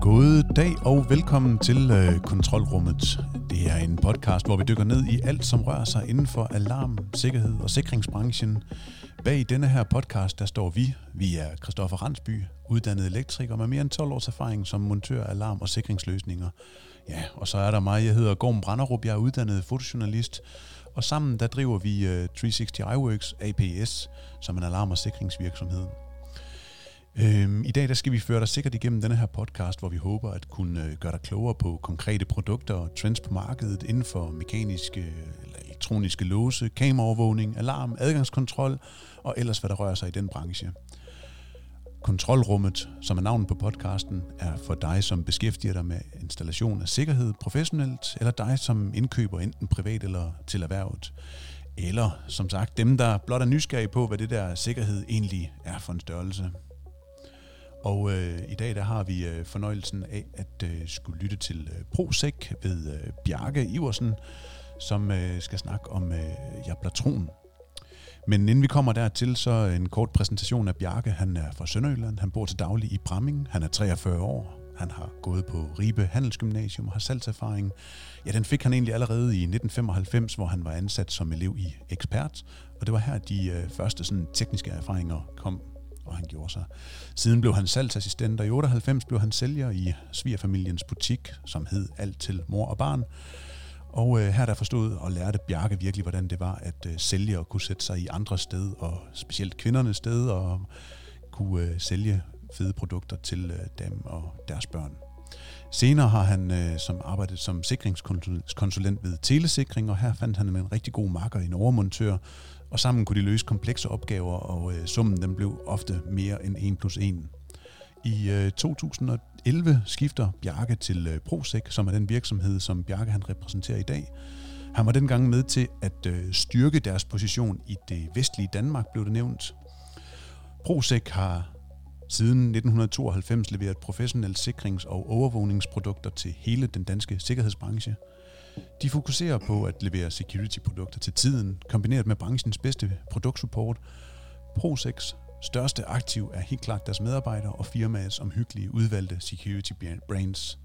God dag og velkommen til øh, Kontrolrummet. Det er en podcast, hvor vi dykker ned i alt, som rører sig inden for alarm, sikkerhed og sikringsbranchen. Bag denne her podcast, der står vi. Vi er Christoffer Randsby, uddannet elektriker med mere end 12 års erfaring som montør af alarm- og sikringsløsninger. Ja, og så er der mig, jeg hedder Gorm Branderup, jeg er uddannet fotojournalist. Og sammen der driver vi øh, 360 iWorks APS som en alarm- og sikringsvirksomhed. Øhm, I dag der skal vi føre dig sikkert igennem denne her podcast, hvor vi håber at kunne øh, gøre dig klogere på konkrete produkter og trends på markedet inden for mekaniske øh, eller elektroniske låse, kameraovervågning, alarm, adgangskontrol og ellers hvad der rører sig i den branche. Kontrolrummet, som er navnet på podcasten, er for dig, som beskæftiger dig med installation af sikkerhed professionelt, eller dig, som indkøber enten privat eller til erhvervet. Eller som sagt, dem, der blot er nysgerrige på, hvad det der sikkerhed egentlig er for en størrelse. Og øh, i dag der har vi øh, fornøjelsen af at øh, skulle lytte til øh, ProSec ved øh, Bjarke Iversen, som øh, skal snakke om øh, Jablatron. Men inden vi kommer dertil, så en kort præsentation af Bjarke. Han er fra Sønderjylland. Han bor til daglig i Bramming. Han er 43 år. Han har gået på Ribe Handelsgymnasium og har salgserfaring. Ja, den fik han egentlig allerede i 1995, hvor han var ansat som elev i Ekspert. Og det var her, de øh, første sådan, tekniske erfaringer kom og han gjorde sig. Siden blev han salgsassistent, og i 98 blev han sælger i svigerfamiliens butik, som hed Alt til mor og barn. Og øh, her der forstod og lærte Bjarke virkelig, hvordan det var at øh, sælge og kunne sætte sig i andre sted, og specielt kvindernes sted, og kunne øh, sælge fede produkter til øh, dem og deres børn. Senere har han øh, som arbejdet som sikringskonsulent ved Telesikring, og her fandt han en rigtig god makker, en overmontør, og sammen kunne de løse komplekse opgaver, og øh, summen den blev ofte mere end 1 plus 1. I øh, 2011 skifter Bjarke til øh, ProSec, som er den virksomhed, som Bjarke han repræsenterer i dag. Han var dengang med til at øh, styrke deres position i det vestlige Danmark, blev det nævnt. ProSec har siden 1992 leveret professionelle sikrings- og overvågningsprodukter til hele den danske sikkerhedsbranche – de fokuserer på at levere security-produkter til tiden, kombineret med branchens bedste produktsupport. ProSex største aktiv er helt klart deres medarbejdere og firmaets omhyggelige udvalgte security brains.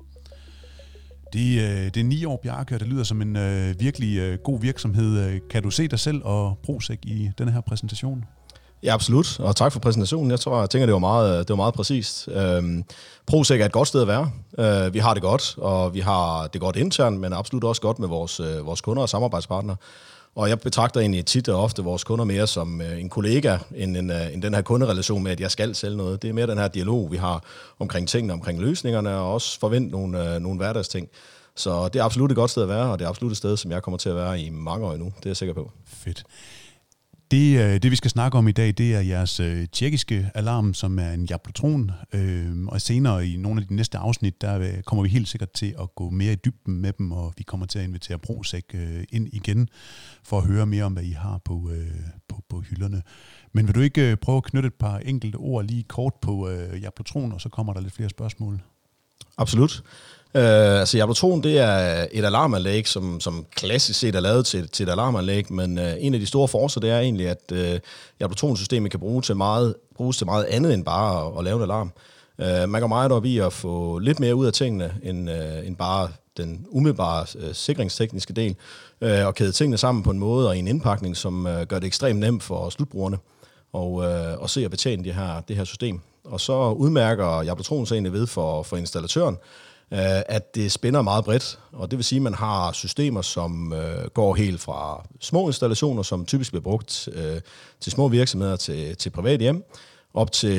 Det, øh, det er ni år, Bjarke, og det lyder som en øh, virkelig øh, god virksomhed. Øh, kan du se dig selv og ProSec i denne her præsentation? Ja, absolut. Og tak for præsentationen. Jeg tror, jeg tænker, det var meget, det var meget præcist. Øhm, ProSec er et godt sted at være. Øh, vi har det godt, og vi har det godt internt, men absolut også godt med vores, øh, vores kunder og samarbejdspartnere. Og jeg betragter egentlig tit og ofte vores kunder mere som øh, en kollega, end, en, øh, end den her kunderelation med, at jeg skal sælge noget. Det er mere den her dialog, vi har omkring tingene, omkring løsningerne, og også forvente nogle, øh, nogle hverdagsting. Så det er absolut et godt sted at være, og det er absolut et sted, som jeg kommer til at være i mange år endnu. Det er jeg sikker på. Fedt. Det, øh, det vi skal snakke om i dag, det er jeres øh, tjekkiske alarm, som er en Jablotron. Øh, og senere i nogle af de næste afsnit, der øh, kommer vi helt sikkert til at gå mere i dybden med dem, og vi kommer til at invitere Brosæk øh, ind igen, for at høre mere om, hvad I har på, øh, på, på hylderne. Men vil du ikke øh, prøve at knytte et par enkelte ord lige kort på øh, Jablotron, og så kommer der lidt flere spørgsmål? Absolut. Øh, altså Jablotron, det er et alarmanlæg, som, som klassisk set er lavet til, til et alarmanlæg, men øh, en af de store forser, det er egentlig, at øh, uh, Jablotron-systemet kan bruge til meget, bruges til meget andet end bare at, at lave en alarm. Øh, man går meget op i at få lidt mere ud af tingene, end, øh, end bare den umiddelbare øh, sikringstekniske del, øh, og kæde tingene sammen på en måde og i en indpakning, som øh, gør det ekstremt nemt for slutbrugerne og, øh, og se og betjene det her, det her system. Og så udmærker Jablotron sig egentlig ved for, for installatøren, Øh, at det spænder meget bredt, og det vil sige, at man har systemer, som øh, går helt fra små installationer, som typisk bliver brugt øh, til små virksomheder, til, til privat hjem, op til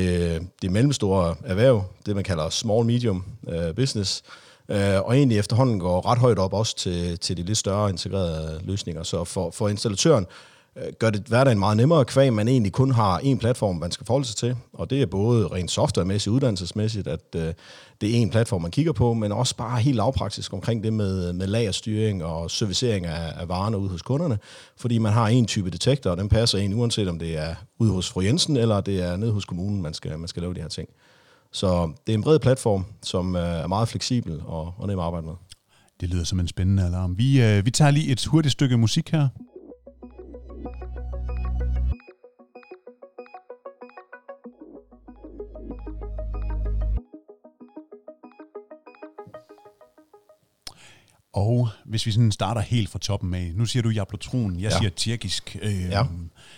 det mellemstore erhverv, det man kalder small medium øh, business, øh, og egentlig efterhånden går ret højt op også til, til de lidt større integrerede løsninger. Så for, for installatøren Øh, Øh, gør det hverdagen meget nemmere, kvæg man egentlig kun har en platform, man skal forholde sig til. Og det er både rent softwaremæssigt, uddannelsesmæssigt, at øh, det er en platform, man kigger på, men også bare helt lavpraktisk omkring det med, med lagerstyring og servicering af, af varerne ude hos kunderne. Fordi man har en type detektor, og den passer ind, uanset om det er ude hos fru Jensen, eller det er nede hos kommunen, man skal, man skal lave de her ting. Så det er en bred platform, som øh, er meget fleksibel og, og nem at arbejde med. Det lyder som en spændende alarm. Vi, øh, vi tager lige et hurtigt stykke musik her. Og hvis vi sådan starter helt fra toppen af, nu siger du jablotron, jeg ja. siger tjekkisk. Øh, ja.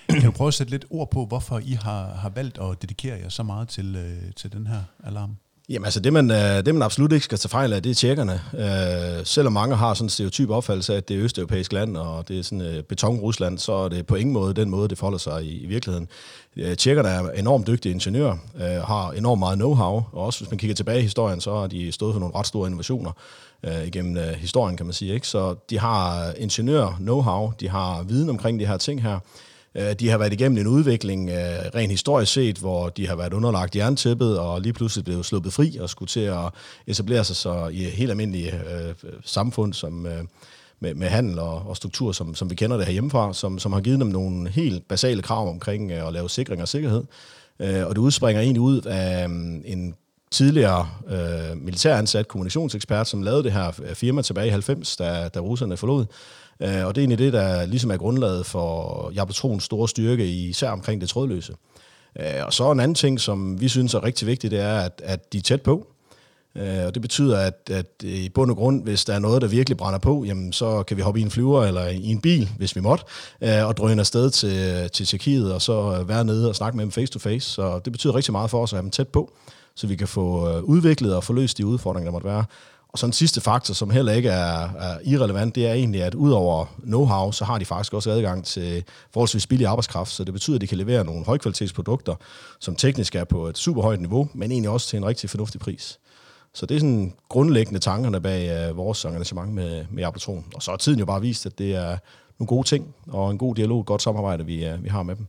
Kan du prøve at sætte lidt ord på, hvorfor I har, har valgt at dedikere jer så meget til, øh, til den her alarm? Jamen altså, det man, øh, det man absolut ikke skal tage fejl af, det er tjekkerne. Øh, selvom mange har sådan en stereotyp opfattelse af, at det er østeuropæisk land, og det er sådan øh, beton-Rusland, så er det på ingen måde den måde, det forholder sig i, i virkeligheden. Øh, tjekkerne er enormt dygtige ingeniører, øh, har enormt meget know-how, og også hvis man kigger tilbage i historien, så har de stået for nogle ret store innovationer øh, igennem øh, historien, kan man sige. Ikke? Så de har ingeniør know-how, de har viden omkring de her ting her, Øh, de har været igennem en udvikling, øh, rent historisk set, hvor de har været underlagt jerntæppet og lige pludselig blev sluppet fri og skulle til at etablere sig så i et helt almindeligt øh, samfund, som... Øh, med, med handel og, og struktur, som, som vi kender det her hjemmefra, som, som har givet dem nogle helt basale krav omkring øh, at lave sikring og sikkerhed. Øh, og det udspringer egentlig ud af mm, en tidligere øh, militæransat kommunikationsekspert, som lavede det her øh, firma tilbage i 90, da, da russerne forlod, Øh, og det er egentlig det, der ligesom er grundlaget for Jablatrons store styrke, især omkring det trådløse. Øh, og så en anden ting, som vi synes er rigtig vigtigt, det er, at, at de er tæt på. Øh, og det betyder, at, at i bund og grund, hvis der er noget, der virkelig brænder på, jamen, så kan vi hoppe i en flyver eller i en bil, hvis vi måtte, øh, og drøne afsted til, til Tjekkiet, og så øh, være nede og snakke med dem face to face. Så det betyder rigtig meget for os at have dem tæt på, så vi kan få øh, udviklet og forløst de udfordringer, der måtte være. Og så en sidste faktor, som heller ikke er, er irrelevant, det er egentlig, at udover know-how, så har de faktisk også adgang til forholdsvis billig arbejdskraft, så det betyder, at de kan levere nogle højkvalitetsprodukter, som teknisk er på et super højt niveau, men egentlig også til en rigtig fornuftig pris. Så det er sådan grundlæggende tankerne bag uh, vores engagement med, med Appletron. Og så har tiden jo bare vist, at det er nogle gode ting, og en god dialog, et godt samarbejde, vi, uh, vi har med dem.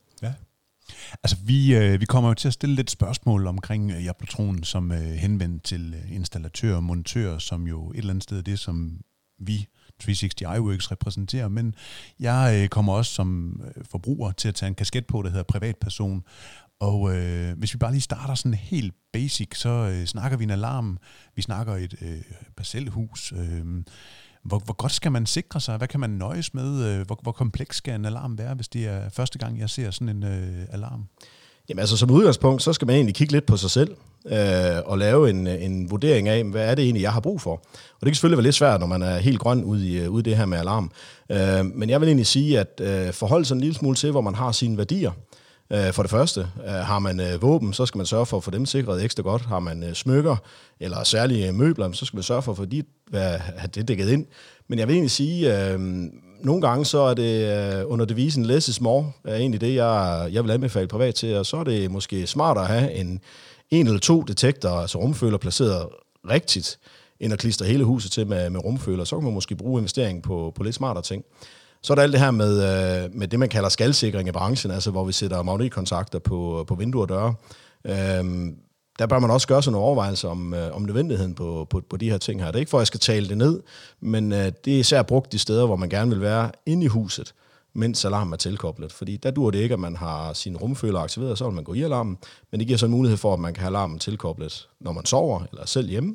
Altså, vi, øh, vi kommer jo til at stille lidt spørgsmål omkring øh, Jablotronen, som øh, henvendt til øh, installatører og montører, som jo et eller andet sted er det, som vi 360 iWorks repræsenterer, men jeg øh, kommer også som øh, forbruger til at tage en kasket på, der hedder privatperson, og øh, hvis vi bare lige starter sådan helt basic, så øh, snakker vi en alarm, vi snakker et øh, parcelhus, øh, hvor, hvor godt skal man sikre sig? Hvad kan man nøjes med? Øh, hvor, hvor kompleks skal en alarm være, hvis det er første gang, jeg ser sådan en øh, alarm? Jamen altså som udgangspunkt, så skal man egentlig kigge lidt på sig selv øh, og lave en, øh, en vurdering af, hvad er det egentlig, jeg har brug for. Og det kan selvfølgelig være lidt svært, når man er helt grøn ude i, øh, ude i det her med alarm. Øh, men jeg vil egentlig sige, at øh, forholde sig en lille smule til, hvor man har sine værdier. Øh, for det første, øh, har man øh, våben, så skal man sørge for at få dem sikret ekstra godt. Har man smykker eller særlige møbler, så skal man sørge for at få de, have det dækket ind. Men jeg vil egentlig sige, at nogle gange så er det under devisen less is more, er egentlig det, jeg, jeg vil anbefale privat til, og så er det måske smartere at have en, en eller to detektorer, altså rumføler placeret rigtigt, end at klistre hele huset til med, med rumføler. Så kan man måske bruge investeringen på, på lidt smartere ting. Så er der alt det her med, øh, med det, man kalder skalsikring i branchen, altså hvor vi sætter magnetkontakter på, på vinduer og døre. Øh, der bør man også gøre sig nogle overvejelser om, øh, om nødvendigheden på, på, på de her ting her. Det er ikke for, at jeg skal tale det ned, men øh, det er især brugt de steder, hvor man gerne vil være inde i huset, mens alarmen er tilkoblet. Fordi der dur det ikke, at man har sin rumføler aktiveret, så vil man gå i alarmen, men det giver så en mulighed for, at man kan have alarmen tilkoblet, når man sover eller selv hjemme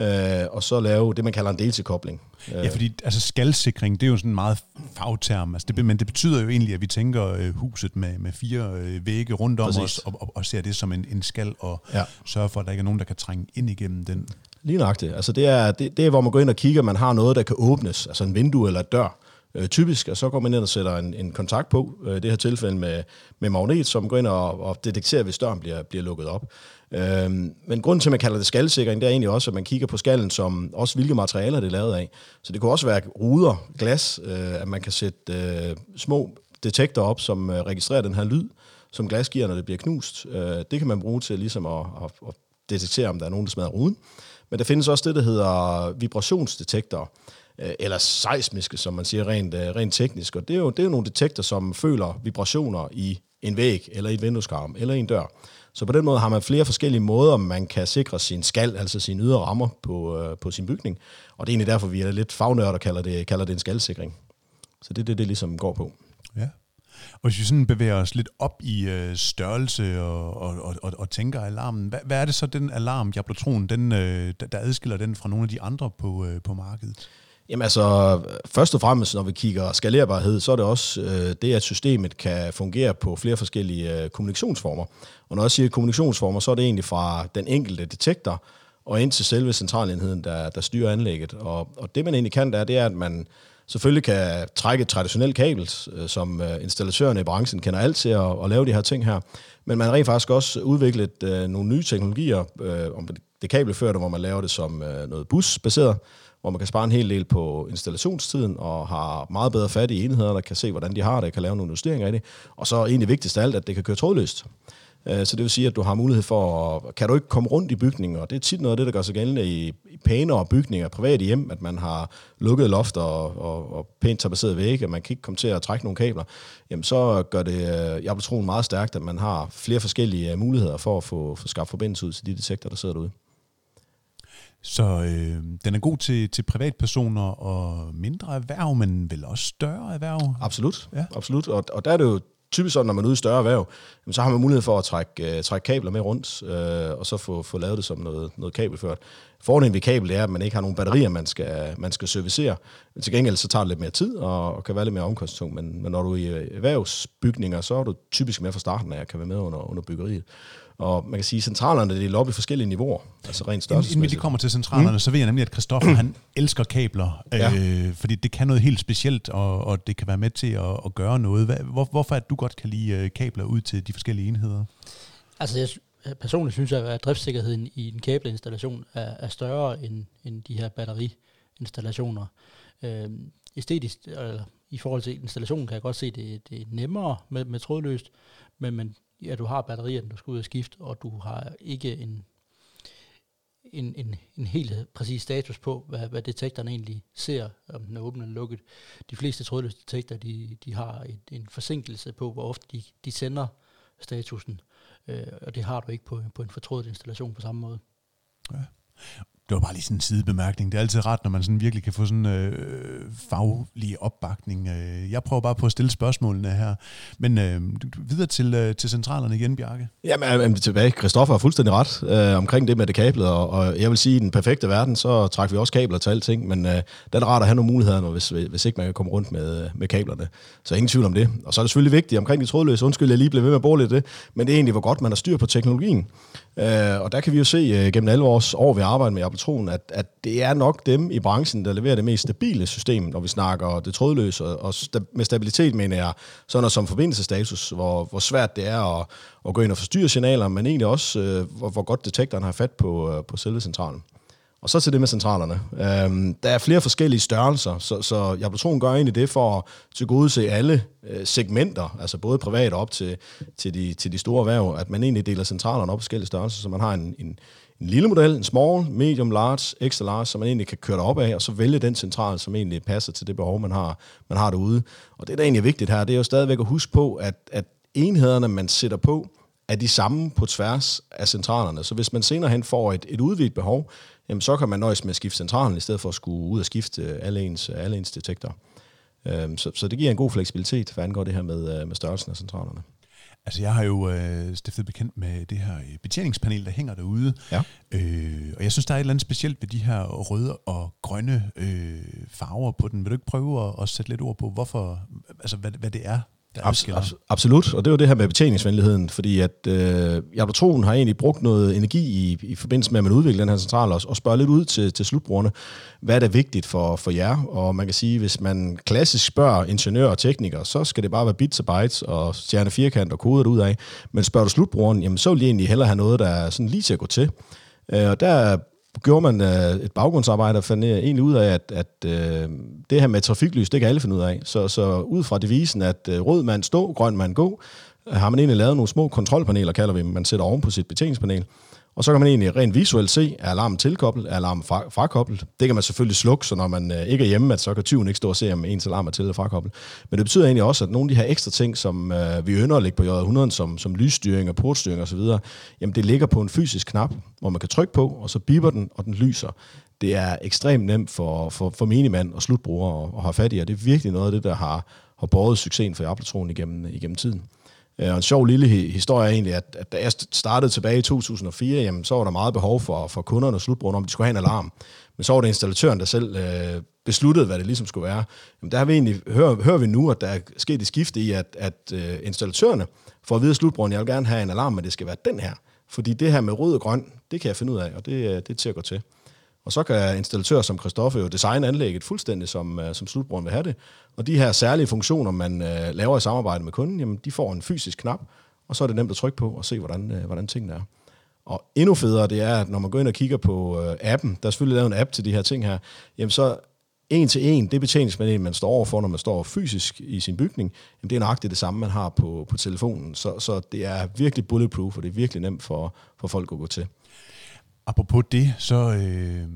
øh, og så lave det, man kalder en deltilkobling. Ja, fordi altså, skalsikring, det er jo sådan en meget fagterm, altså, det, men det betyder jo egentlig, at vi tænker øh, huset med, med fire øh, vægge rundt om Præcis. os, og, og, og ser det som en, en skal, og ja. sørger for, at der ikke er nogen, der kan trænge ind igennem den. Lige nøjagtigt. Altså, det er, det, det er, hvor man går ind og kigger, man har noget, der kan åbnes, altså en vindue eller et dør, øh, typisk, og så går man ind og sætter en, en kontakt på, øh, det her tilfælde med, med magnet, som går ind og, og detekterer, hvis døren bliver, bliver lukket op. Øhm, men grunden til, at man kalder det skalsikring, det er egentlig også, at man kigger på skallen som også, hvilke materialer det er lavet af. Så det kunne også være ruder, glas, øh, at man kan sætte øh, små detektorer op, som øh, registrerer den her lyd, som glas giver, når det bliver knust. Øh, det kan man bruge til ligesom at, at, at detektere, om der er nogen, der smadrer ruden. Men der findes også det, der hedder vibrationsdetektorer, øh, eller seismiske, som man siger rent, øh, rent teknisk. Og det er, jo, det er jo nogle detektorer, som føler vibrationer i en væg, eller i et vindueskarm, eller i en dør. Så på den måde har man flere forskellige måder, man kan sikre sin skal, altså sine ydre rammer på, øh, på sin bygning. Og det er egentlig derfor, vi er lidt fagnørder og kalder det, kalder det en skalsikring. Så det er det, det ligesom går på. Ja. Og hvis vi sådan bevæger os lidt op i øh, størrelse og, og, og, og, og tænker alarmen, hvad, hvad er det så, den alarm, Jablotron, den, øh, der adskiller den fra nogle af de andre på, øh, på markedet? Jamen altså, først og fremmest, når vi kigger skalerbarhed, så er det også øh, det, at systemet kan fungere på flere forskellige øh, kommunikationsformer. Og når jeg siger kommunikationsformer, så er det egentlig fra den enkelte detektor og ind til selve centralenheden, der, der styrer anlægget. Og, og det man egentlig kan der, det er, at man selvfølgelig kan trække et traditionelt kabel, øh, som øh, installatørerne i branchen kender alt til at, at lave de her ting her. Men man har rent faktisk også udviklet øh, nogle nye teknologier, øh, om det kabelførte, hvor man laver det som øh, noget busbaseret, hvor man kan spare en hel del på installationstiden, og har meget bedre fat i enheder, der kan se, hvordan de har det, kan lave nogle justeringer i det. Og så egentlig vigtigst af alt, at det kan køre trådløst. Øh, så det vil sige, at du har mulighed for, at, kan du ikke komme rundt i bygningen, og det er tit noget af det, der gør sig gældende i, pænere bygninger, private hjem, at man har lukket loft og, og, og pænt tabasseret vægge, og man kan ikke komme til at trække nogle kabler, jamen så gør det, øh, jeg vil tro, meget stærkt, at man har flere forskellige øh, muligheder for at få, få skabt forbindelse ud til de detektorer, der sidder derude. Så øh, den er god til, til privatpersoner og mindre erhverv, men vel også større erhverv? Absolut, ja. absolut. Og, og der er det jo typisk sådan, når man er ude i større erhverv, så har man mulighed for at trække, uh, trække kabler med rundt, uh, og så få, få lavet det som noget, noget kabelført. Fordelen ved kabel er, at man ikke har nogen batterier, man skal, man skal servicere. Til gengæld så tager det lidt mere tid, og, og kan være lidt mere omkostningstung. Men, men når du er i erhvervsbygninger, så er du typisk med fra starten af, at kan være med under, under byggeriet. Og man kan sige, at centralerne er delt op i forskellige niveauer, altså rent størrelse. Inden vi kommer til centralerne, mm. så ved jeg nemlig, at Christoffer, han elsker kabler, ja. øh, fordi det kan noget helt specielt, og, og det kan være med til at, at gøre noget. Hvor, hvorfor er det, du godt kan lide øh, kabler ud til de forskellige enheder? Altså, jeg personligt synes, at driftssikkerheden i en kabelinstallation er, er større end, end de her batteriinstallationer. Øh, æstetisk, eller i forhold til installationen, kan jeg godt se, at det, det er nemmere med, med trådløst, men, men ja, du har batterierne, du skal ud og skifte, og du har ikke en, en, en, en helt præcis status på, hvad, hvad detektoren egentlig ser, om den er åben eller lukket. De fleste trådløse detektorer, de, de har et, en forsinkelse på, hvor ofte de, de sender statusen, øh, og det har du ikke på, på en fortrådet installation på samme måde. Ja. Det var bare lige sådan en sidebemærkning. Det er altid ret, når man sådan virkelig kan få sådan øh, faglig opbakning. Øh, jeg prøver bare på at stille spørgsmålene her. Men øh, videre til, øh, til centralerne igen, Bjarke. Jamen, øh, men tilbage. Christoffer har fuldstændig ret øh, omkring det med det kablet, og, og jeg vil sige, i den perfekte verden, så trækker vi også kabler til alting, men øh, der er det rart at have nogle muligheder, hvis, hvis ikke man kan komme rundt med, øh, med kablerne. Så ingen tvivl om det. Og så er det selvfølgelig vigtigt omkring de trådløse. Undskyld, jeg lige blev ved med at bore lidt det, men det er egentlig, hvor godt man har styr på teknologien. Øh, og der kan vi jo se øh, gennem alle vores år, vi arbejder med Appletron, at, at det er nok dem i branchen, der leverer det mest stabile system, når vi snakker det trådløse. Og sta- med stabilitet mener jeg sådan noget som forbindelsestatus, hvor, hvor svært det er at, at gå ind og forstyrre signaler, men egentlig også, øh, hvor, hvor godt detektoren har fat på, øh, på selve centralen. Og så til det med centralerne. Øhm, der er flere forskellige størrelser, så, så Jablotron gør egentlig det for at tilgodese alle øh, segmenter, altså både privat op til, til, de, til de store erhverv, at man egentlig deler centralerne op i forskellige størrelser, så man har en, en, en lille model, en small, medium, large, extra large, så man egentlig kan køre op af, og så vælge den central, som egentlig passer til det behov, man har, man har derude. Og det, der egentlig er vigtigt her, det er jo stadigvæk at huske på, at, at enhederne, man sætter på, er de samme på tværs af centralerne. Så hvis man senere hen får et, et udvidet behov, jamen så kan man nøjes med at skifte centralen, i stedet for at skulle ud og skifte alle ens, alle ens detektorer. Øhm, så, så det giver en god fleksibilitet, hvad angår det her med, øh, med størrelsen af centralerne. Altså jeg har jo øh, stiftet bekendt med det her øh, betjeningspanel, der hænger derude. Ja. Øh, og jeg synes, der er et eller andet specielt ved de her røde og grønne øh, farver på den. Vil du ikke prøve at, at sætte lidt ord på, hvorfor, altså hvad, hvad det er, Abs- abs- absolut, og det er jo det her med betjeningsvenligheden, fordi at øh, Jablatronen har egentlig brugt noget energi i, i forbindelse med, at man udvikler den her central, og, og spørger lidt ud til, til slutbrugerne, hvad er det vigtigt for, for jer? Og man kan sige, hvis man klassisk spørger ingeniører og teknikere, så skal det bare være bits og bytes og stjerne firkant og koder ud af. Men spørger du slutbrugeren, jamen så vil de egentlig hellere have noget, der er sådan lige til at gå til. Øh, og der gjorde man øh, et baggrundsarbejde og fandt egentlig ud af, at, at øh, det her med trafiklys, det kan alle finde ud af. Så, så ud fra devisen, at øh, rød mand stå, grøn mand gå, øh, har man egentlig lavet nogle små kontrolpaneler, kalder vi dem, man sætter oven på sit betjeningspanel. Og så kan man egentlig rent visuelt se, er alarmen tilkoblet, er alarmen fra, frakoblet. Det kan man selvfølgelig slukke, så når man øh, ikke er hjemme, at så kan tyven ikke stå og se, om ens alarm er til eller frakoblet. Men det betyder egentlig også, at nogle af de her ekstra ting, som øh, vi ønsker at lægge på J100, som, som lysstyring og portstyring osv., jamen det ligger på en fysisk knap, hvor man kan trykke på, og så biber den, og den lyser. Det er ekstremt nemt for, for, for minimand og slutbrugere at, at have fat i, og det er virkelig noget af det, der har, har båret succesen for Appletron igennem, igennem tiden. Øh, og en sjov lille historie er egentlig, at, at da jeg startede tilbage i 2004, jamen, så var der meget behov for, for kunderne og slutbrugerne, om de skulle have en alarm. Men så var det installatøren, der selv øh, besluttede, hvad det ligesom skulle være. Jamen, der har vi egentlig, hører, hører vi nu, at der er sket et skifte i, at, at øh, installatørerne får at vide slutbrugeren, jeg vil gerne have en alarm, men det skal være den her. Fordi det her med rød og grøn, det kan jeg finde ud af, og det, øh, det er til at gå til. Og så kan installatører som Christoffer jo designe anlægget fuldstændig, som, øh, som slutbrugeren vil have det. Og de her særlige funktioner, man øh, laver i samarbejde med kunden, jamen, de får en fysisk knap, og så er det nemt at trykke på og se, hvordan, øh, hvordan tingene er. Og endnu federe, det er, at når man går ind og kigger på appen, der er selvfølgelig lavet en app til de her ting her, jamen så en til en, det betjeningspanel, man står overfor, når man står fysisk i sin bygning, jamen det er nøjagtigt det samme, man har på, på telefonen. Så, så det er virkelig bulletproof, og det er virkelig nemt for, for folk at gå til. Apropos det, så øh,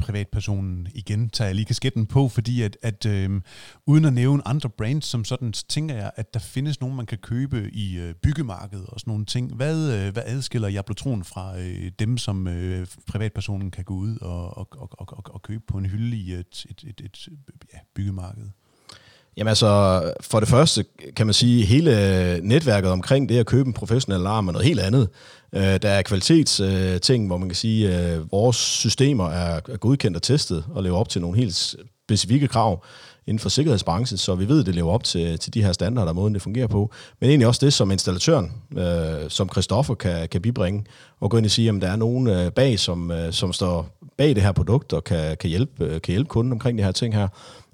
privatpersonen igen tager jeg lige kasketten på, fordi at, at øh, uden at nævne andre brands som sådan, så tænker jeg, at der findes nogen, man kan købe i øh, byggemarkedet og sådan nogle ting. Hvad, øh, hvad adskiller Jablotron fra øh, dem, som øh, privatpersonen kan gå ud og, og, og, og, og købe på en hylde i et, et, et, et ja, byggemarked? Jamen altså, for det første kan man sige, hele netværket omkring det at købe en professionel alarm er noget helt andet. Øh, der er kvalitetsting, hvor man kan sige, at vores systemer er godkendt og testet og lever op til nogle helt specifikke krav inden for sikkerhedsbranchen, så vi ved, at det lever op til, til de her standarder, og måden det fungerer på. Men egentlig også det, som installatøren, øh, som Christoffer kan, kan bibringe, og gå ind og sige, at der er nogen øh, bag, som, som står bag det her produkt og kan, kan, hjælpe, kan hjælpe kunden omkring de her ting her.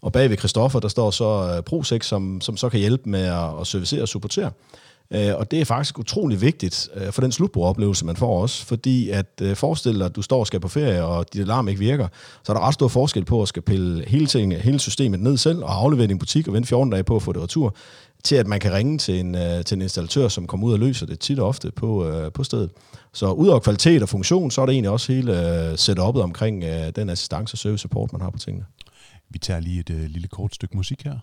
Og bag ved Christoffer, der står så øh, ProSex, som, som så kan hjælpe med at, at servicere og supportere. Øh, og det er faktisk utrolig vigtigt øh, for den slutbrugeroplevelse, man får også, fordi at øh, forestil dig, at du står og skal på ferie, og dit alarm ikke virker, så er der ret stor forskel på at skal pille hele, ting, hele systemet ned selv, og aflevere din butik og vente 14 dage på at få det retur, til at man kan ringe til en, øh, til en installatør, som kommer ud og løser det tit og ofte på, øh, på stedet. Så ud over kvalitet og funktion, så er det egentlig også hele øh, setup'et omkring den assistance og service support, man har på tingene. Vi tager lige et øh, lille kort stykke musik her.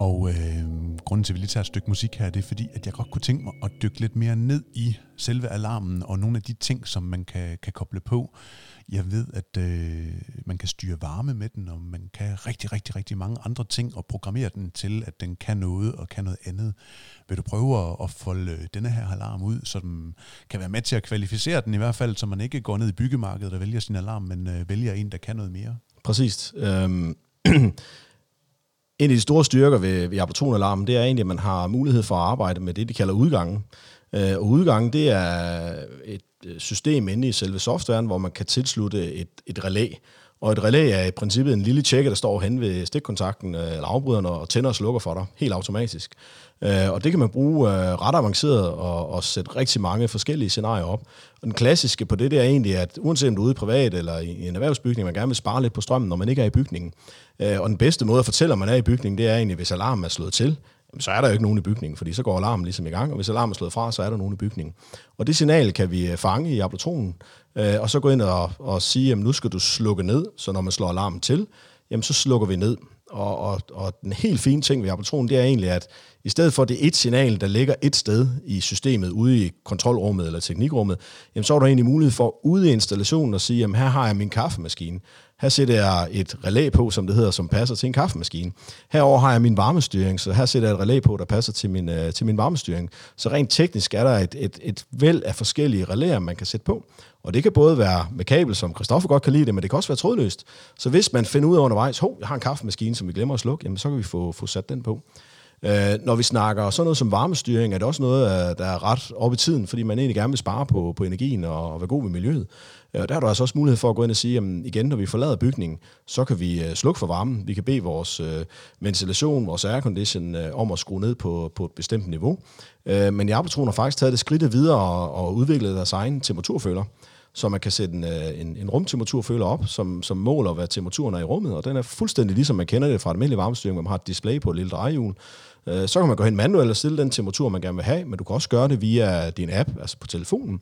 Og øh, grunden til, at vi lige tager et stykke musik her, det er fordi, at jeg godt kunne tænke mig at dykke lidt mere ned i selve alarmen og nogle af de ting, som man kan, kan koble på. Jeg ved, at øh, man kan styre varme med den, og man kan rigtig, rigtig, rigtig mange andre ting og programmere den til, at den kan noget og kan noget andet. Vil du prøve at, at folde denne her alarm ud, så den kan være med til at kvalificere den i hvert fald, så man ikke går ned i byggemarkedet og vælger sin alarm, men øh, vælger en, der kan noget mere? Præcis. Øhm En af de store styrker ved, ved Aperton-alarmen, det er egentlig, at man har mulighed for at arbejde med det, de kalder udgangen. Øh, og udgangen, det er et øh, system inde i selve softwaren, hvor man kan tilslutte et, et relæ. Og et relæ er i princippet en lille tjekke, der står hen ved stikkontakten øh, eller afbryderen og tænder og slukker for dig, helt automatisk. Øh, og det kan man bruge øh, ret avanceret og, og sætte rigtig mange forskellige scenarier op. Og den klassiske på det, det er egentlig, at uanset om du er ude i privat eller i en erhvervsbygning, man gerne vil spare lidt på strømmen, når man ikke er i bygningen. Og den bedste måde at fortælle, om man er i bygningen, det er egentlig, hvis alarmen er slået til, så er der jo ikke nogen i bygningen, fordi så går alarmen ligesom i gang, og hvis alarmen er slået fra, så er der nogen i bygningen. Og det signal kan vi øh, fange i ablatronen, øh, og så gå ind og, og sige, at nu skal du slukke ned, så når man slår alarmen til, jamen så slukker vi ned. Og, og, og den helt fine ting ved Ableton, det er egentlig, at i stedet for det et signal, der ligger et sted i systemet, ude i kontrolrummet eller teknikrummet, jamen så er der egentlig mulighed for ude i installationen at sige, jamen her har jeg min kaffemaskine. Her sætter jeg et relæ på, som det hedder, som passer til en kaffemaskine. Herover har jeg min varmestyring, så her sætter jeg et relæ på, der passer til min, øh, til min varmestyring. Så rent teknisk er der et, et, et væld af forskellige relæer, man kan sætte på. Og det kan både være med kabel, som Christoffer godt kan lide det, men det kan også være trådløst. Så hvis man finder ud af undervejs, hov, jeg har en kaffemaskine, som vi glemmer at slukke, jamen så kan vi få, få sat den på. Øh, når vi snakker sådan noget som varmestyring, er det også noget, øh, der er ret op i tiden, fordi man egentlig gerne vil spare på, på energien og, og være god ved miljøet. Øh, der har du altså også mulighed for at gå ind og sige, jamen igen, når vi forlader bygningen, så kan vi øh, slukke for varmen. Vi kan bede vores øh, ventilation, vores aircondition øh, om at skrue ned på, på et bestemt niveau. Øh, men Jarbetron har faktisk taget det skridt videre og, og udviklet deres egen temperaturføler så man kan sætte en, øh, en, en rumtemperaturføler op, som, som måler, hvad temperaturen er i rummet, og den er fuldstændig ligesom man kender det fra et almindeligt varmestyring, hvor man har et display på et lille drejehjul. Øh, så kan man gå hen manuelt og stille den temperatur, man gerne vil have, men du kan også gøre det via din app, altså på telefonen.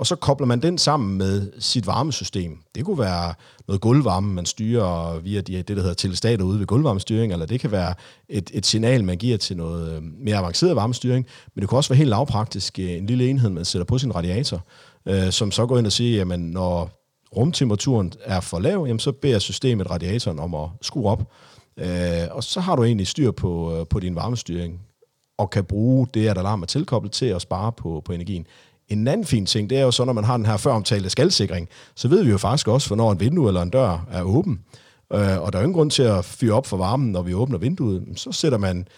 Og så kobler man den sammen med sit varmesystem. Det kunne være noget gulvvarme, man styrer via det, der hedder telestater ude ved gulvvarmestyring, eller det kan være et, et signal, man giver til noget øh, mere avanceret varmestyring, men det kan også være helt lavpraktisk en lille enhed, man sætter på sin radiator, øh, som så går ind og siger, jamen når rumtemperaturen er for lav, jamen så beder systemet radiatoren om at skrue op. Øh, og så har du egentlig styr på, øh, på din varmestyring, og kan bruge det, at alarm er tilkoblet til at spare på, på energien. En anden fin ting, det er jo så, når man har den her føromtalte skaldsikring, så ved vi jo faktisk også, hvornår en vindue eller en dør er åben. Øh, og der er jo ingen grund til at fyre op for varmen, når vi åbner vinduet. Så sætter man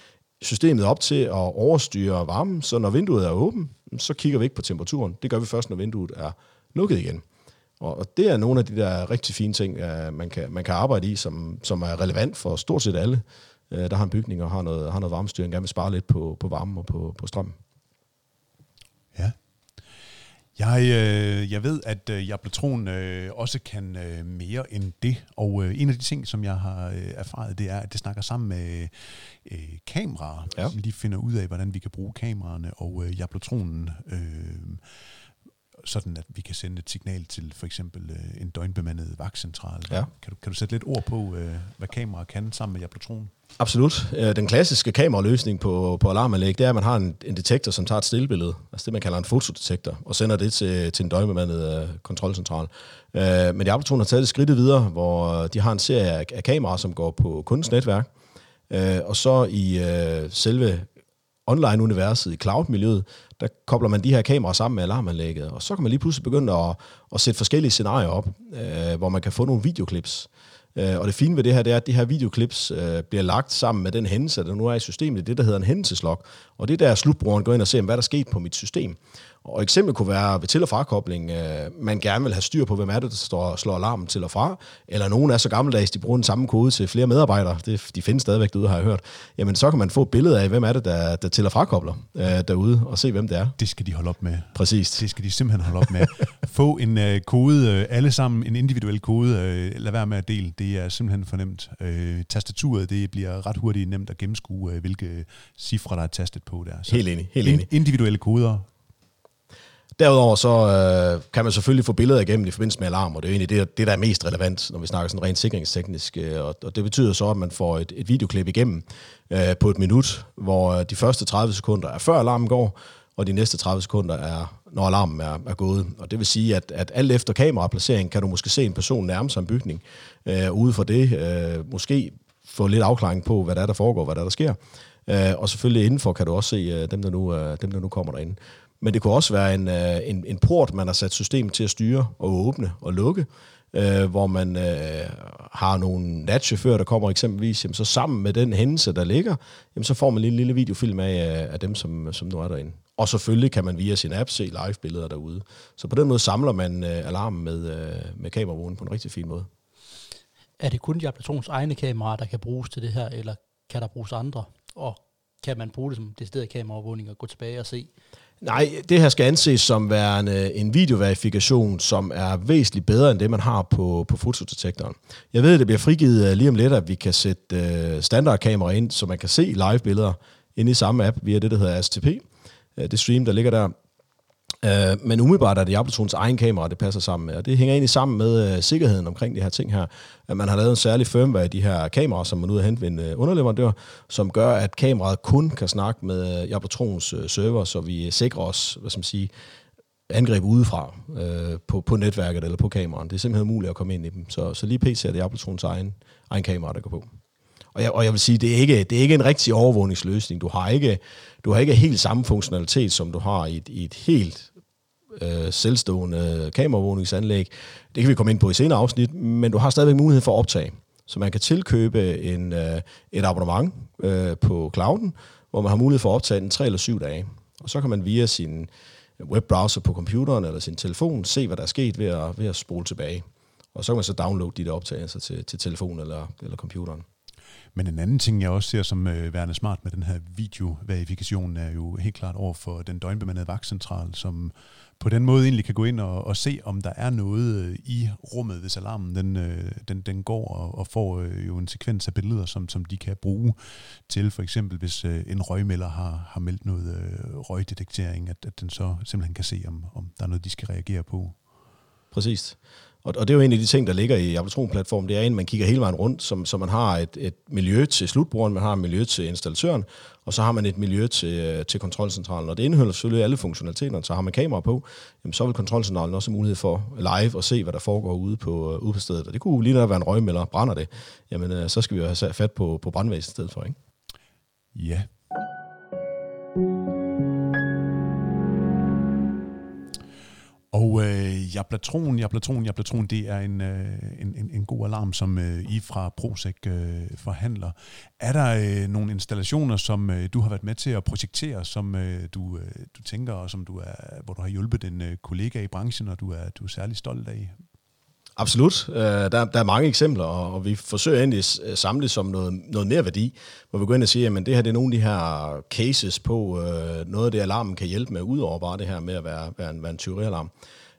systemet op til at overstyre varmen, så når vinduet er åbent, så kigger vi ikke på temperaturen. Det gør vi først, når vinduet er lukket igen. Og og det er nogle af de der rigtig fine ting, øh, man kan, man kan arbejde i, som, som er relevant for stort set alle, øh, der har en bygning og har noget, har noget varmestyring, gerne vil spare lidt på, på varmen og på, på strøm. Jeg, øh, jeg ved, at øh, Jablotron øh, også kan øh, mere end det, og øh, en af de ting, som jeg har øh, erfaret, det er, at det snakker sammen med øh, kameraer, ja. som lige finder ud af, hvordan vi kan bruge kameraerne, og øh, Jablotronen øh, sådan at vi kan sende et signal til for eksempel øh, en døgnbemandet vagtcentral. Ja. Kan, du, kan du sætte lidt ord på, øh, hvad kamera kan sammen med Jablotron? Absolut. Øh, den klassiske kameraløsning på, på alarmanlæg, det er, at man har en, en detektor, som tager et stillbillede, altså det, man kalder en fotodetektor, og sender det til, til en døgnbemandet uh, kontrolcentral. Uh, men Jablotron har taget det skridt videre, hvor de har en serie af, af kameraer, som går på kundens netværk, uh, og så i uh, selve online-universet, i cloud-miljøet, der kobler man de her kameraer sammen med alarmanlægget, og så kan man lige pludselig begynde at, at sætte forskellige scenarier op, øh, hvor man kan få nogle videoklips. Øh, og det fine ved det her, det er, at de her videoklips øh, bliver lagt sammen med den hændelse, der nu er i systemet. Det, der hedder en hændelseslog. Og det er der, slutbrugeren går ind og ser, hvad der er sket på mit system. Og eksempel kunne være ved til- og frakobling. Øh, man gerne vil have styr på, hvem er det, der står, slår alarmen til og fra. Eller nogen er så gammeldags, de bruger den samme kode til flere medarbejdere. Det, de findes stadigvæk derude, har jeg hørt. Jamen, så kan man få et billede af, hvem er det, der, der til- og frakobler øh, derude, og se, hvem det er. Det skal de holde op med. Præcis. Det skal de simpelthen holde op med. Få en øh, kode, øh, alle sammen en individuel kode. Øh, lad være med at dele. Det er simpelthen for nemt. Øh, tastaturet, det bliver ret hurtigt nemt at gennemskue, øh, hvilke cifre, der er tastet på der. Så helt enig. Helt enig. Individuelle koder, Derudover så øh, kan man selvfølgelig få billeder igennem i forbindelse med alarm, og det er egentlig det, det der er mest relevant, når vi snakker sådan rent sikringsteknisk. Øh, og, og det betyder så, at man får et, et videoklip igennem øh, på et minut, hvor øh, de første 30 sekunder er før alarmen går, og de næste 30 sekunder er, når alarmen er, er gået. Og det vil sige, at, at alt efter kameraplacering kan du måske se en person nærme sig en bygning. Øh, ude for det øh, måske få lidt afklaring på, hvad der er, der foregår, hvad der er, der sker. Øh, og selvfølgelig indenfor kan du også se øh, dem, der nu, øh, dem, der nu kommer derinde. Men det kunne også være en, øh, en, en port, man har sat systemet til at styre og åbne og lukke, øh, hvor man øh, har nogle natchauffører, der kommer eksempelvis, jamen, så sammen med den hændelse, der ligger, jamen, så får man en lille videofilm af, øh, af dem, som, som nu er derinde. Og selvfølgelig kan man via sin app se live-billeder derude. Så på den måde samler man øh, alarmen med, øh, med kameravognen på en rigtig fin måde. Er det kun Diablatrons egne kameraer, der kan bruges til det her, eller kan der bruges andre? Og kan man bruge det som decideret kameraovervågning og gå tilbage og se, Nej, det her skal anses som værende en videoverifikation, som er væsentligt bedre end det, man har på, på fotodetektoren. Jeg ved, at det bliver frigivet øh, lige om lidt, at vi kan sætte øh, standardkamera ind, så man kan se live-billeder inde i samme app via det, der hedder STP. Øh, det stream, der ligger der. Øh, men umiddelbart er det Jablotrons egen kamera, det passer sammen med. Og det hænger egentlig sammen med øh, sikkerheden omkring de her ting her. At man har lavet en særlig firmware i de her kameraer, som man ud af hente ved en øh, underleverandør, som gør, at kameraet kun kan snakke med øh, Jablotrons øh, server, så vi sikrer os, hvad skal man sige, angreb udefra øh, på, på netværket eller på kameraen. Det er simpelthen umuligt at komme ind i dem. Så, så lige pt. er det Jablotrons egen, egen kamera, der går på. Og jeg, og jeg vil sige, det er ikke, det er ikke en rigtig overvågningsløsning. Du har ikke, du har ikke helt samme funktionalitet, som du har i et, i et helt øh, selvstående kameraovervågningsanlæg. Det kan vi komme ind på i senere afsnit, men du har stadigvæk mulighed for at optage. Så man kan tilkøbe en, øh, et abonnement øh, på clouden, hvor man har mulighed for at optage den tre eller syv dage. Og så kan man via sin webbrowser på computeren eller sin telefon se, hvad der er sket ved at, ved at spole tilbage. Og så kan man så downloade de der optagelser til, til telefonen eller, eller computeren. Men en anden ting, jeg også ser som øh, værende smart med den her videoverifikation, er jo helt klart over for den døgnbemandede vagtcentral, som på den måde egentlig kan gå ind og, og se, om der er noget øh, i rummet, hvis alarmen den, øh, den, den går og, og får øh, jo en sekvens af billeder, som, som de kan bruge til for eksempel, hvis øh, en røgmelder har, har meldt noget øh, røgdetektering, at, at den så simpelthen kan se, om, om der er noget, de skal reagere på. Præcis. Og, og det er jo en af de ting, der ligger i Appletron-platformen, det er, at man kigger hele vejen rundt, så, så man har et, et miljø til slutbrugeren, man har et miljø til installatøren, og så har man et miljø til, øh, til kontrolcentralen. Og det indeholder selvfølgelig alle funktionaliteter, så har man kamera på, jamen, så vil kontrolcentralen også have mulighed for live at se, hvad der foregår ude på, øh, ude på stedet. Og det kunne lige når være en røgmelder, brænder det, jamen øh, så skal vi jo have fat på, på brandvæsenet i stedet for, ikke? Ja. Og øh, Jablatron, jeg Jablatron, det er en, øh, en, en, en god alarm, som øh, I fra Prosec øh, forhandler. Er der øh, nogle installationer, som øh, du har været med til at projektere, som øh, du, øh, du tænker, og som du er, hvor du har hjulpet en øh, kollega i branchen, og du er, du er særlig stolt af? Absolut. Uh, der, der er mange eksempler, og, og vi forsøger egentlig at øh, samle som noget, noget mere værdi, hvor vi går ind og siger, at det her det er nogle af de her cases på uh, noget af det, alarmen kan hjælpe med, udover bare det her med at være, være en, være en tyverialarm.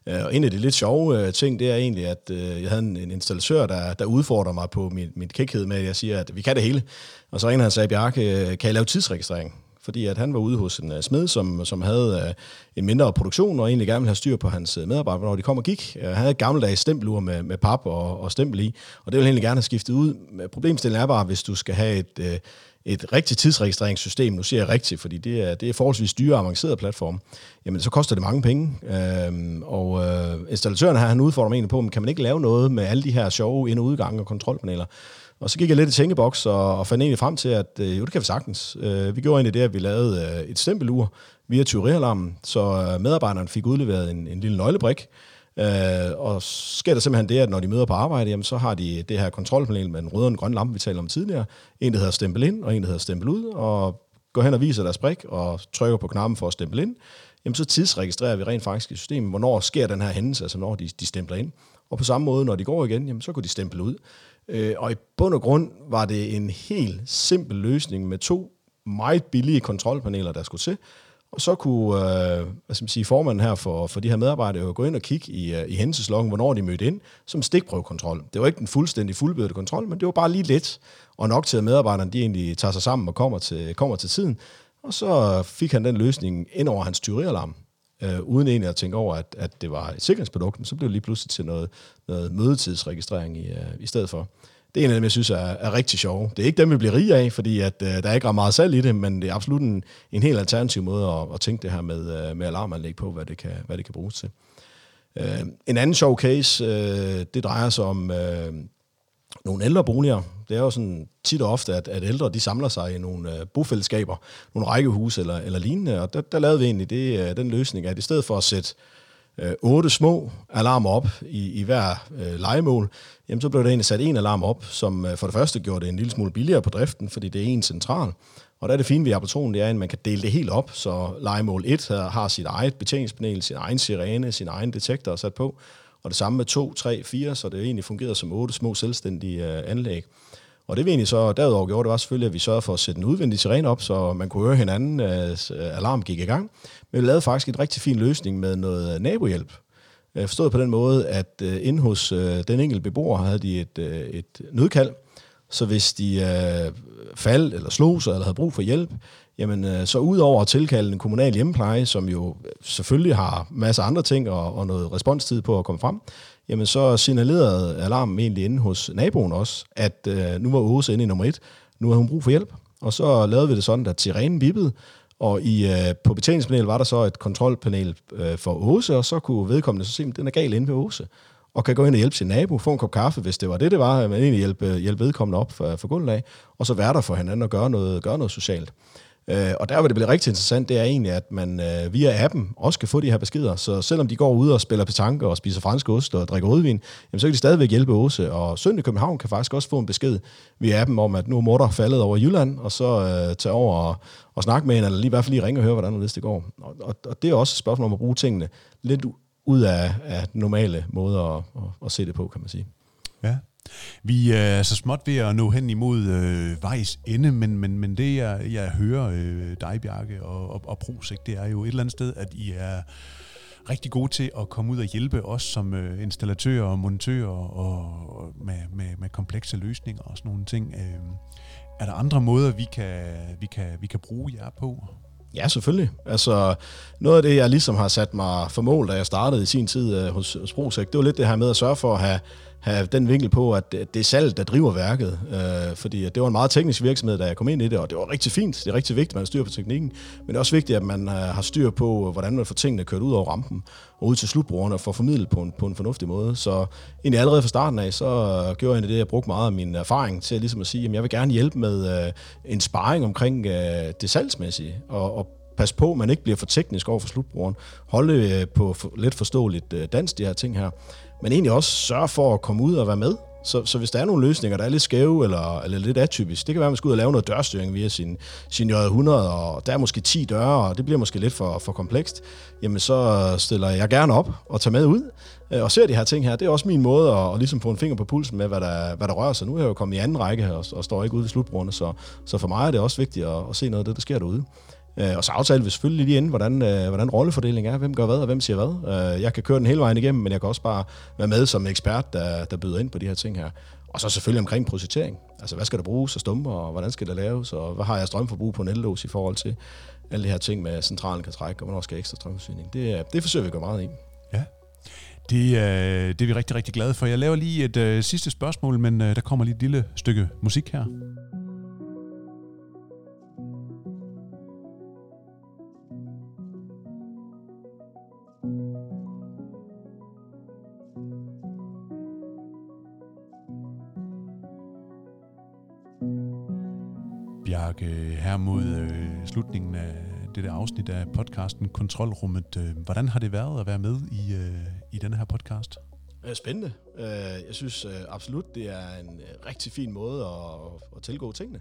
Uh, og en af de lidt sjove uh, ting, det er egentlig, at uh, jeg havde en, en installatør, der, der udfordrer mig på min, min kækhed med, at jeg siger, at vi kan det hele. Og så en han sagde, Bjarke, kan jeg lave tidsregistrering? Fordi at han var ude hos en uh, smed, som, som havde uh, en mindre produktion, og egentlig gerne ville have styr på hans uh, medarbejdere, når de kom og gik. Uh, han havde et gammeldags stempelur med, med pap og, og stempel i, og det ville han egentlig gerne have skiftet ud. Problemstillingen er bare, hvis du skal have et, uh, et rigtigt tidsregistreringssystem, nu siger jeg rigtigt, fordi det er, det er forholdsvis dyre og avanceret platform, jamen så koster det mange penge. Øhm, og uh, installatøren her, han udfordrer mig egentlig på, men kan man ikke lave noget med alle de her sjove ind- og udgange og kontrolpaneler? Og så gik jeg lidt i tænkeboks og, og fandt egentlig frem til, at øh, jo, det kan vi sagtens. Øh, vi gjorde egentlig det, at vi lavede øh, et stempelur via tyverialarmen, så øh, medarbejderen fik udleveret en, en lille nøglebrik. Øh, og sker der simpelthen det, at når de møder på arbejde, jamen, så har de det her kontrolpanel med en rød og en grøn lampe, vi talte om tidligere. En, der hedder stempel ind, og en, der hedder stempel ud, og går hen og viser deres brik og trykker på knappen for at stempel ind. Jamen, så tidsregistrerer vi rent faktisk i systemet, hvornår sker den her hændelse, altså når de, de stempler ind. Og på samme måde, når de går igen, jamen, så går de stemple ud. Øh, og i bund og grund var det en helt simpel løsning med to meget billige kontrolpaneler, der skulle til. Og så kunne øh, hvad skal man sige, formanden her for, for de her medarbejdere jo gå ind og kigge i, uh, i hændelseslokken, hvornår de mødte ind, som stikprøvekontrol. Det var ikke den fuldstændig fuldbyrde kontrol, men det var bare lige lidt, og nok til, at medarbejderne de egentlig tager sig sammen og kommer til, kommer til tiden. Og så fik han den løsning ind over hans tyverialarm, øh, uden egentlig at tænke over, at, at det var et sikkerhedsprodukt, så blev det lige pludselig til noget, noget mødetidsregistrering i, øh, i stedet for. Det er en af dem, jeg synes er, er rigtig sjov. Det er ikke dem, vi bliver rige af, fordi at, øh, der er ikke ret meget salg i det, men det er absolut en, en helt alternativ måde at, at tænke det her med, øh, med alarmanlæg på, hvad det kan, hvad det kan bruges til. Øh, en anden sjov case, øh, det drejer sig om øh, nogle ældre boliger. Det er jo sådan tit og ofte, at, at ældre de samler sig i nogle øh, bofællesskaber, nogle rækkehuse eller, eller lignende, og der, der lavede vi egentlig det, øh, den løsning, at i stedet for at sætte øh, otte små alarmer op i, i hver øh, legemål, jamen så blev der egentlig sat en alarm op, som øh, for det første gjorde det en lille smule billigere på driften, fordi det er en central. Og der er det fine ved Apertonen, det er, at man kan dele det helt op, så legemål 1 har sit eget betjeningspanel, sin egen sirene, sin egen detektor sat på, og det samme med 2, 3, 4, så det egentlig fungerede som otte små selvstændige øh, anlæg. Og det vi egentlig så derudover gjorde, det var selvfølgelig, at vi sørgede for at sætte en udvendig sirene op, så man kunne høre hinanden, øh, at øh, alarm gik i gang. Men vi lavede faktisk en rigtig fin løsning med noget øh, nabohjælp. Forstået på den måde, at inde hos den enkelte beboer havde de et, et nødkald, så hvis de øh, faldt eller slog sig eller havde brug for hjælp, jamen øh, så udover at tilkalde en kommunal hjemmepleje, som jo selvfølgelig har masser af andre ting og, og noget responstid på at komme frem, jamen så signalerede alarmen egentlig inde hos naboen også, at øh, nu var Åse inde i nummer et, nu har hun brug for hjælp. Og så lavede vi det sådan, at sirenen bippede, og i, øh, på betjeningspanelet var der så et kontrolpanel øh, for Åse, og så kunne vedkommende så se, at den er gal inde ved Åse og kan gå ind og hjælpe sin nabo, få en kop kaffe, hvis det var det, det var, men egentlig hjælpe, hjælpe vedkommende op for, for gulvet af, og så være der for hinanden og gøre noget, gøre noget socialt. Øh, og der hvor det bliver rigtig interessant, det er egentlig, at man øh, via appen også kan få de her beskeder. Så selvom de går ud og spiller petanque og spiser fransk ost og drikker rødvin, jamen, så kan de stadigvæk hjælpe Åse. Og Søndag i København kan faktisk også få en besked via appen om, at nu er mor faldet over Jylland, og så øh, tage over og, og snakke med hende, eller lige i hvert fald lige ringe og høre, hvordan det går. Og, og, og det er også et spørgsmål om at bruge tingene lidt ud af, af normale måder at, at, at se det på, kan man sige. Ja. Vi er så småt ved at nå hen imod øh, vejs ende, men, men, men det jeg, jeg hører øh, dig, Bjarke, og, og, og Prosek, det er jo et eller andet sted, at I er rigtig gode til at komme ud og hjælpe os som øh, installatører og montører og, og med, med, med komplekse løsninger og sådan nogle ting. Øh, er der andre måder, vi kan, vi kan, vi kan bruge jer på? Ja, selvfølgelig. Altså, noget af det, jeg ligesom har sat mig for mål, da jeg startede i sin tid øh, hos, hos Brosek, det var lidt det her med at sørge for at have, have den vinkel på, at det er salg, der driver værket. Øh, fordi det var en meget teknisk virksomhed, da jeg kom ind i det, og det var rigtig fint. Det er rigtig vigtigt, at man har styr på teknikken. Men det er også vigtigt, at man øh, har styr på, hvordan man får tingene kørt ud over rampen og ud til slutbrugerne og får formidlet på en, på en fornuftig måde. Så egentlig allerede fra starten af, så øh, gjorde jeg det, jeg brugte meget af min erfaring til ligesom at sige, at jeg vil gerne hjælpe med øh, en sparring omkring øh, det salgsmæssige, og, og passe på, at man ikke bliver for teknisk over for slutbrugeren. Holde øh, på for, lidt forståeligt øh, dansk, de her ting her. Men egentlig også sørge for at komme ud og være med. Så, så hvis der er nogle løsninger, der er lidt skæve eller, eller lidt atypisk, det kan være, at man skal ud og lave noget dørstyring via sin, sin J100, og der er måske 10 døre, og det bliver måske lidt for, for komplekst, jamen så stiller jeg gerne op og tager med ud øh, og ser de her ting her. Det er også min måde at, at ligesom få en finger på pulsen med, hvad der, hvad der rører sig. Nu er jeg jo kommet i anden række og, og står ikke ude ved slutbrugerne, så, så for mig er det også vigtigt at, at se noget af det, der sker derude. Øh, og så aftaler vi selvfølgelig lige inden, hvordan, øh, hvordan rollefordeling er, hvem gør hvad, og hvem siger hvad. Øh, jeg kan køre den hele vejen igennem, men jeg kan også bare være med som ekspert, der, der byder ind på de her ting her. Og så selvfølgelig omkring projektering. Altså, hvad skal der bruges og stumper, og hvordan skal det laves, og hvad har jeg strømforbrug på en ellås i forhold til alle de her ting med centralen kan trække, og hvornår skal ekstra strømforsyning. Det, øh, det forsøger vi at gå meget i. Ja, det, øh, det er vi rigtig, rigtig glade for. Jeg laver lige et øh, sidste spørgsmål, men øh, der kommer lige et lille stykke musik her. Bjarke, her mod øh, slutningen af det der afsnit af podcasten Kontrolrummet. Øh, hvordan har det været at være med i, øh, i denne her podcast? Spændende. Øh, jeg synes øh, absolut, det er en øh, rigtig fin måde at, at tilgå tingene.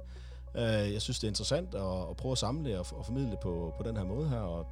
Øh, jeg synes, det er interessant at, prøve at samle det og, formidle det på, på den her måde her, og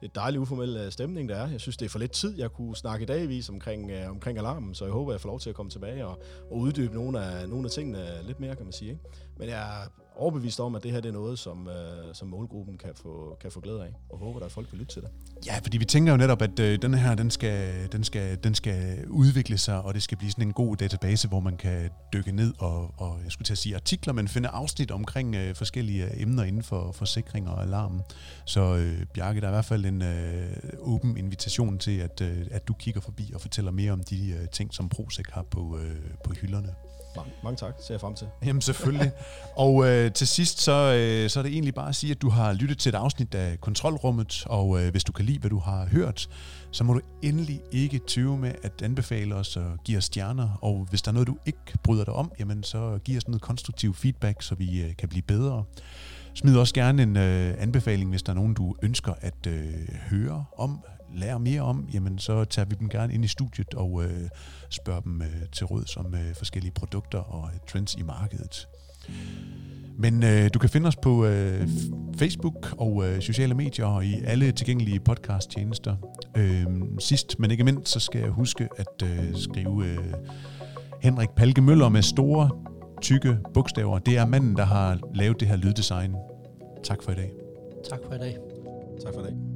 det er dejlig uformel stemning, der er. Jeg synes, det er for lidt tid, jeg kunne snakke i dagvis omkring, omkring alarmen, så jeg håber, jeg får lov til at komme tilbage og, og uddybe nogle af, nogle af tingene lidt mere, kan man sige. Ikke? Men jeg overbevist om, at det her det er noget, som, øh, som målgruppen kan få, kan få glæde af, og håber, at folk vil lytte til det. Ja, fordi vi tænker jo netop, at øh, den her, den skal, den, skal, den skal udvikle sig, og det skal blive sådan en god database, hvor man kan dykke ned og, og jeg skulle til at sige artikler, men finde afsnit omkring øh, forskellige emner inden for forsikring og alarm. Så øh, Bjarke, der er i hvert fald en øh, åben invitation til, at, øh, at du kigger forbi og fortæller mere om de øh, ting, som Prosek har på, øh, på hylderne. Mange, mange tak, ser jeg frem til. Jamen selvfølgelig og øh, til sidst, så, øh, så er det egentlig bare at sige, at du har lyttet til et afsnit af Kontrolrummet, og øh, hvis du kan lide, hvad du har hørt, så må du endelig ikke tøve med at anbefale os og give os stjerner. Og hvis der er noget, du ikke bryder dig om, jamen så giv os noget konstruktiv feedback, så vi øh, kan blive bedre. Smid også gerne en øh, anbefaling, hvis der er nogen, du ønsker at øh, høre om, lære mere om, jamen så tager vi dem gerne ind i studiet og øh, spørger dem øh, til råd om øh, forskellige produkter og øh, trends i markedet. Men øh, du kan finde os på øh, Facebook og øh, sociale medier og i alle tilgængelige podcast-tjenester. Øh, sidst, men ikke mindst, så skal jeg huske at øh, skrive øh, Henrik Palke Møller med store, tykke bogstaver. Det er manden, der har lavet det her lyddesign. Tak for i dag. Tak for i dag. Tak for i dag.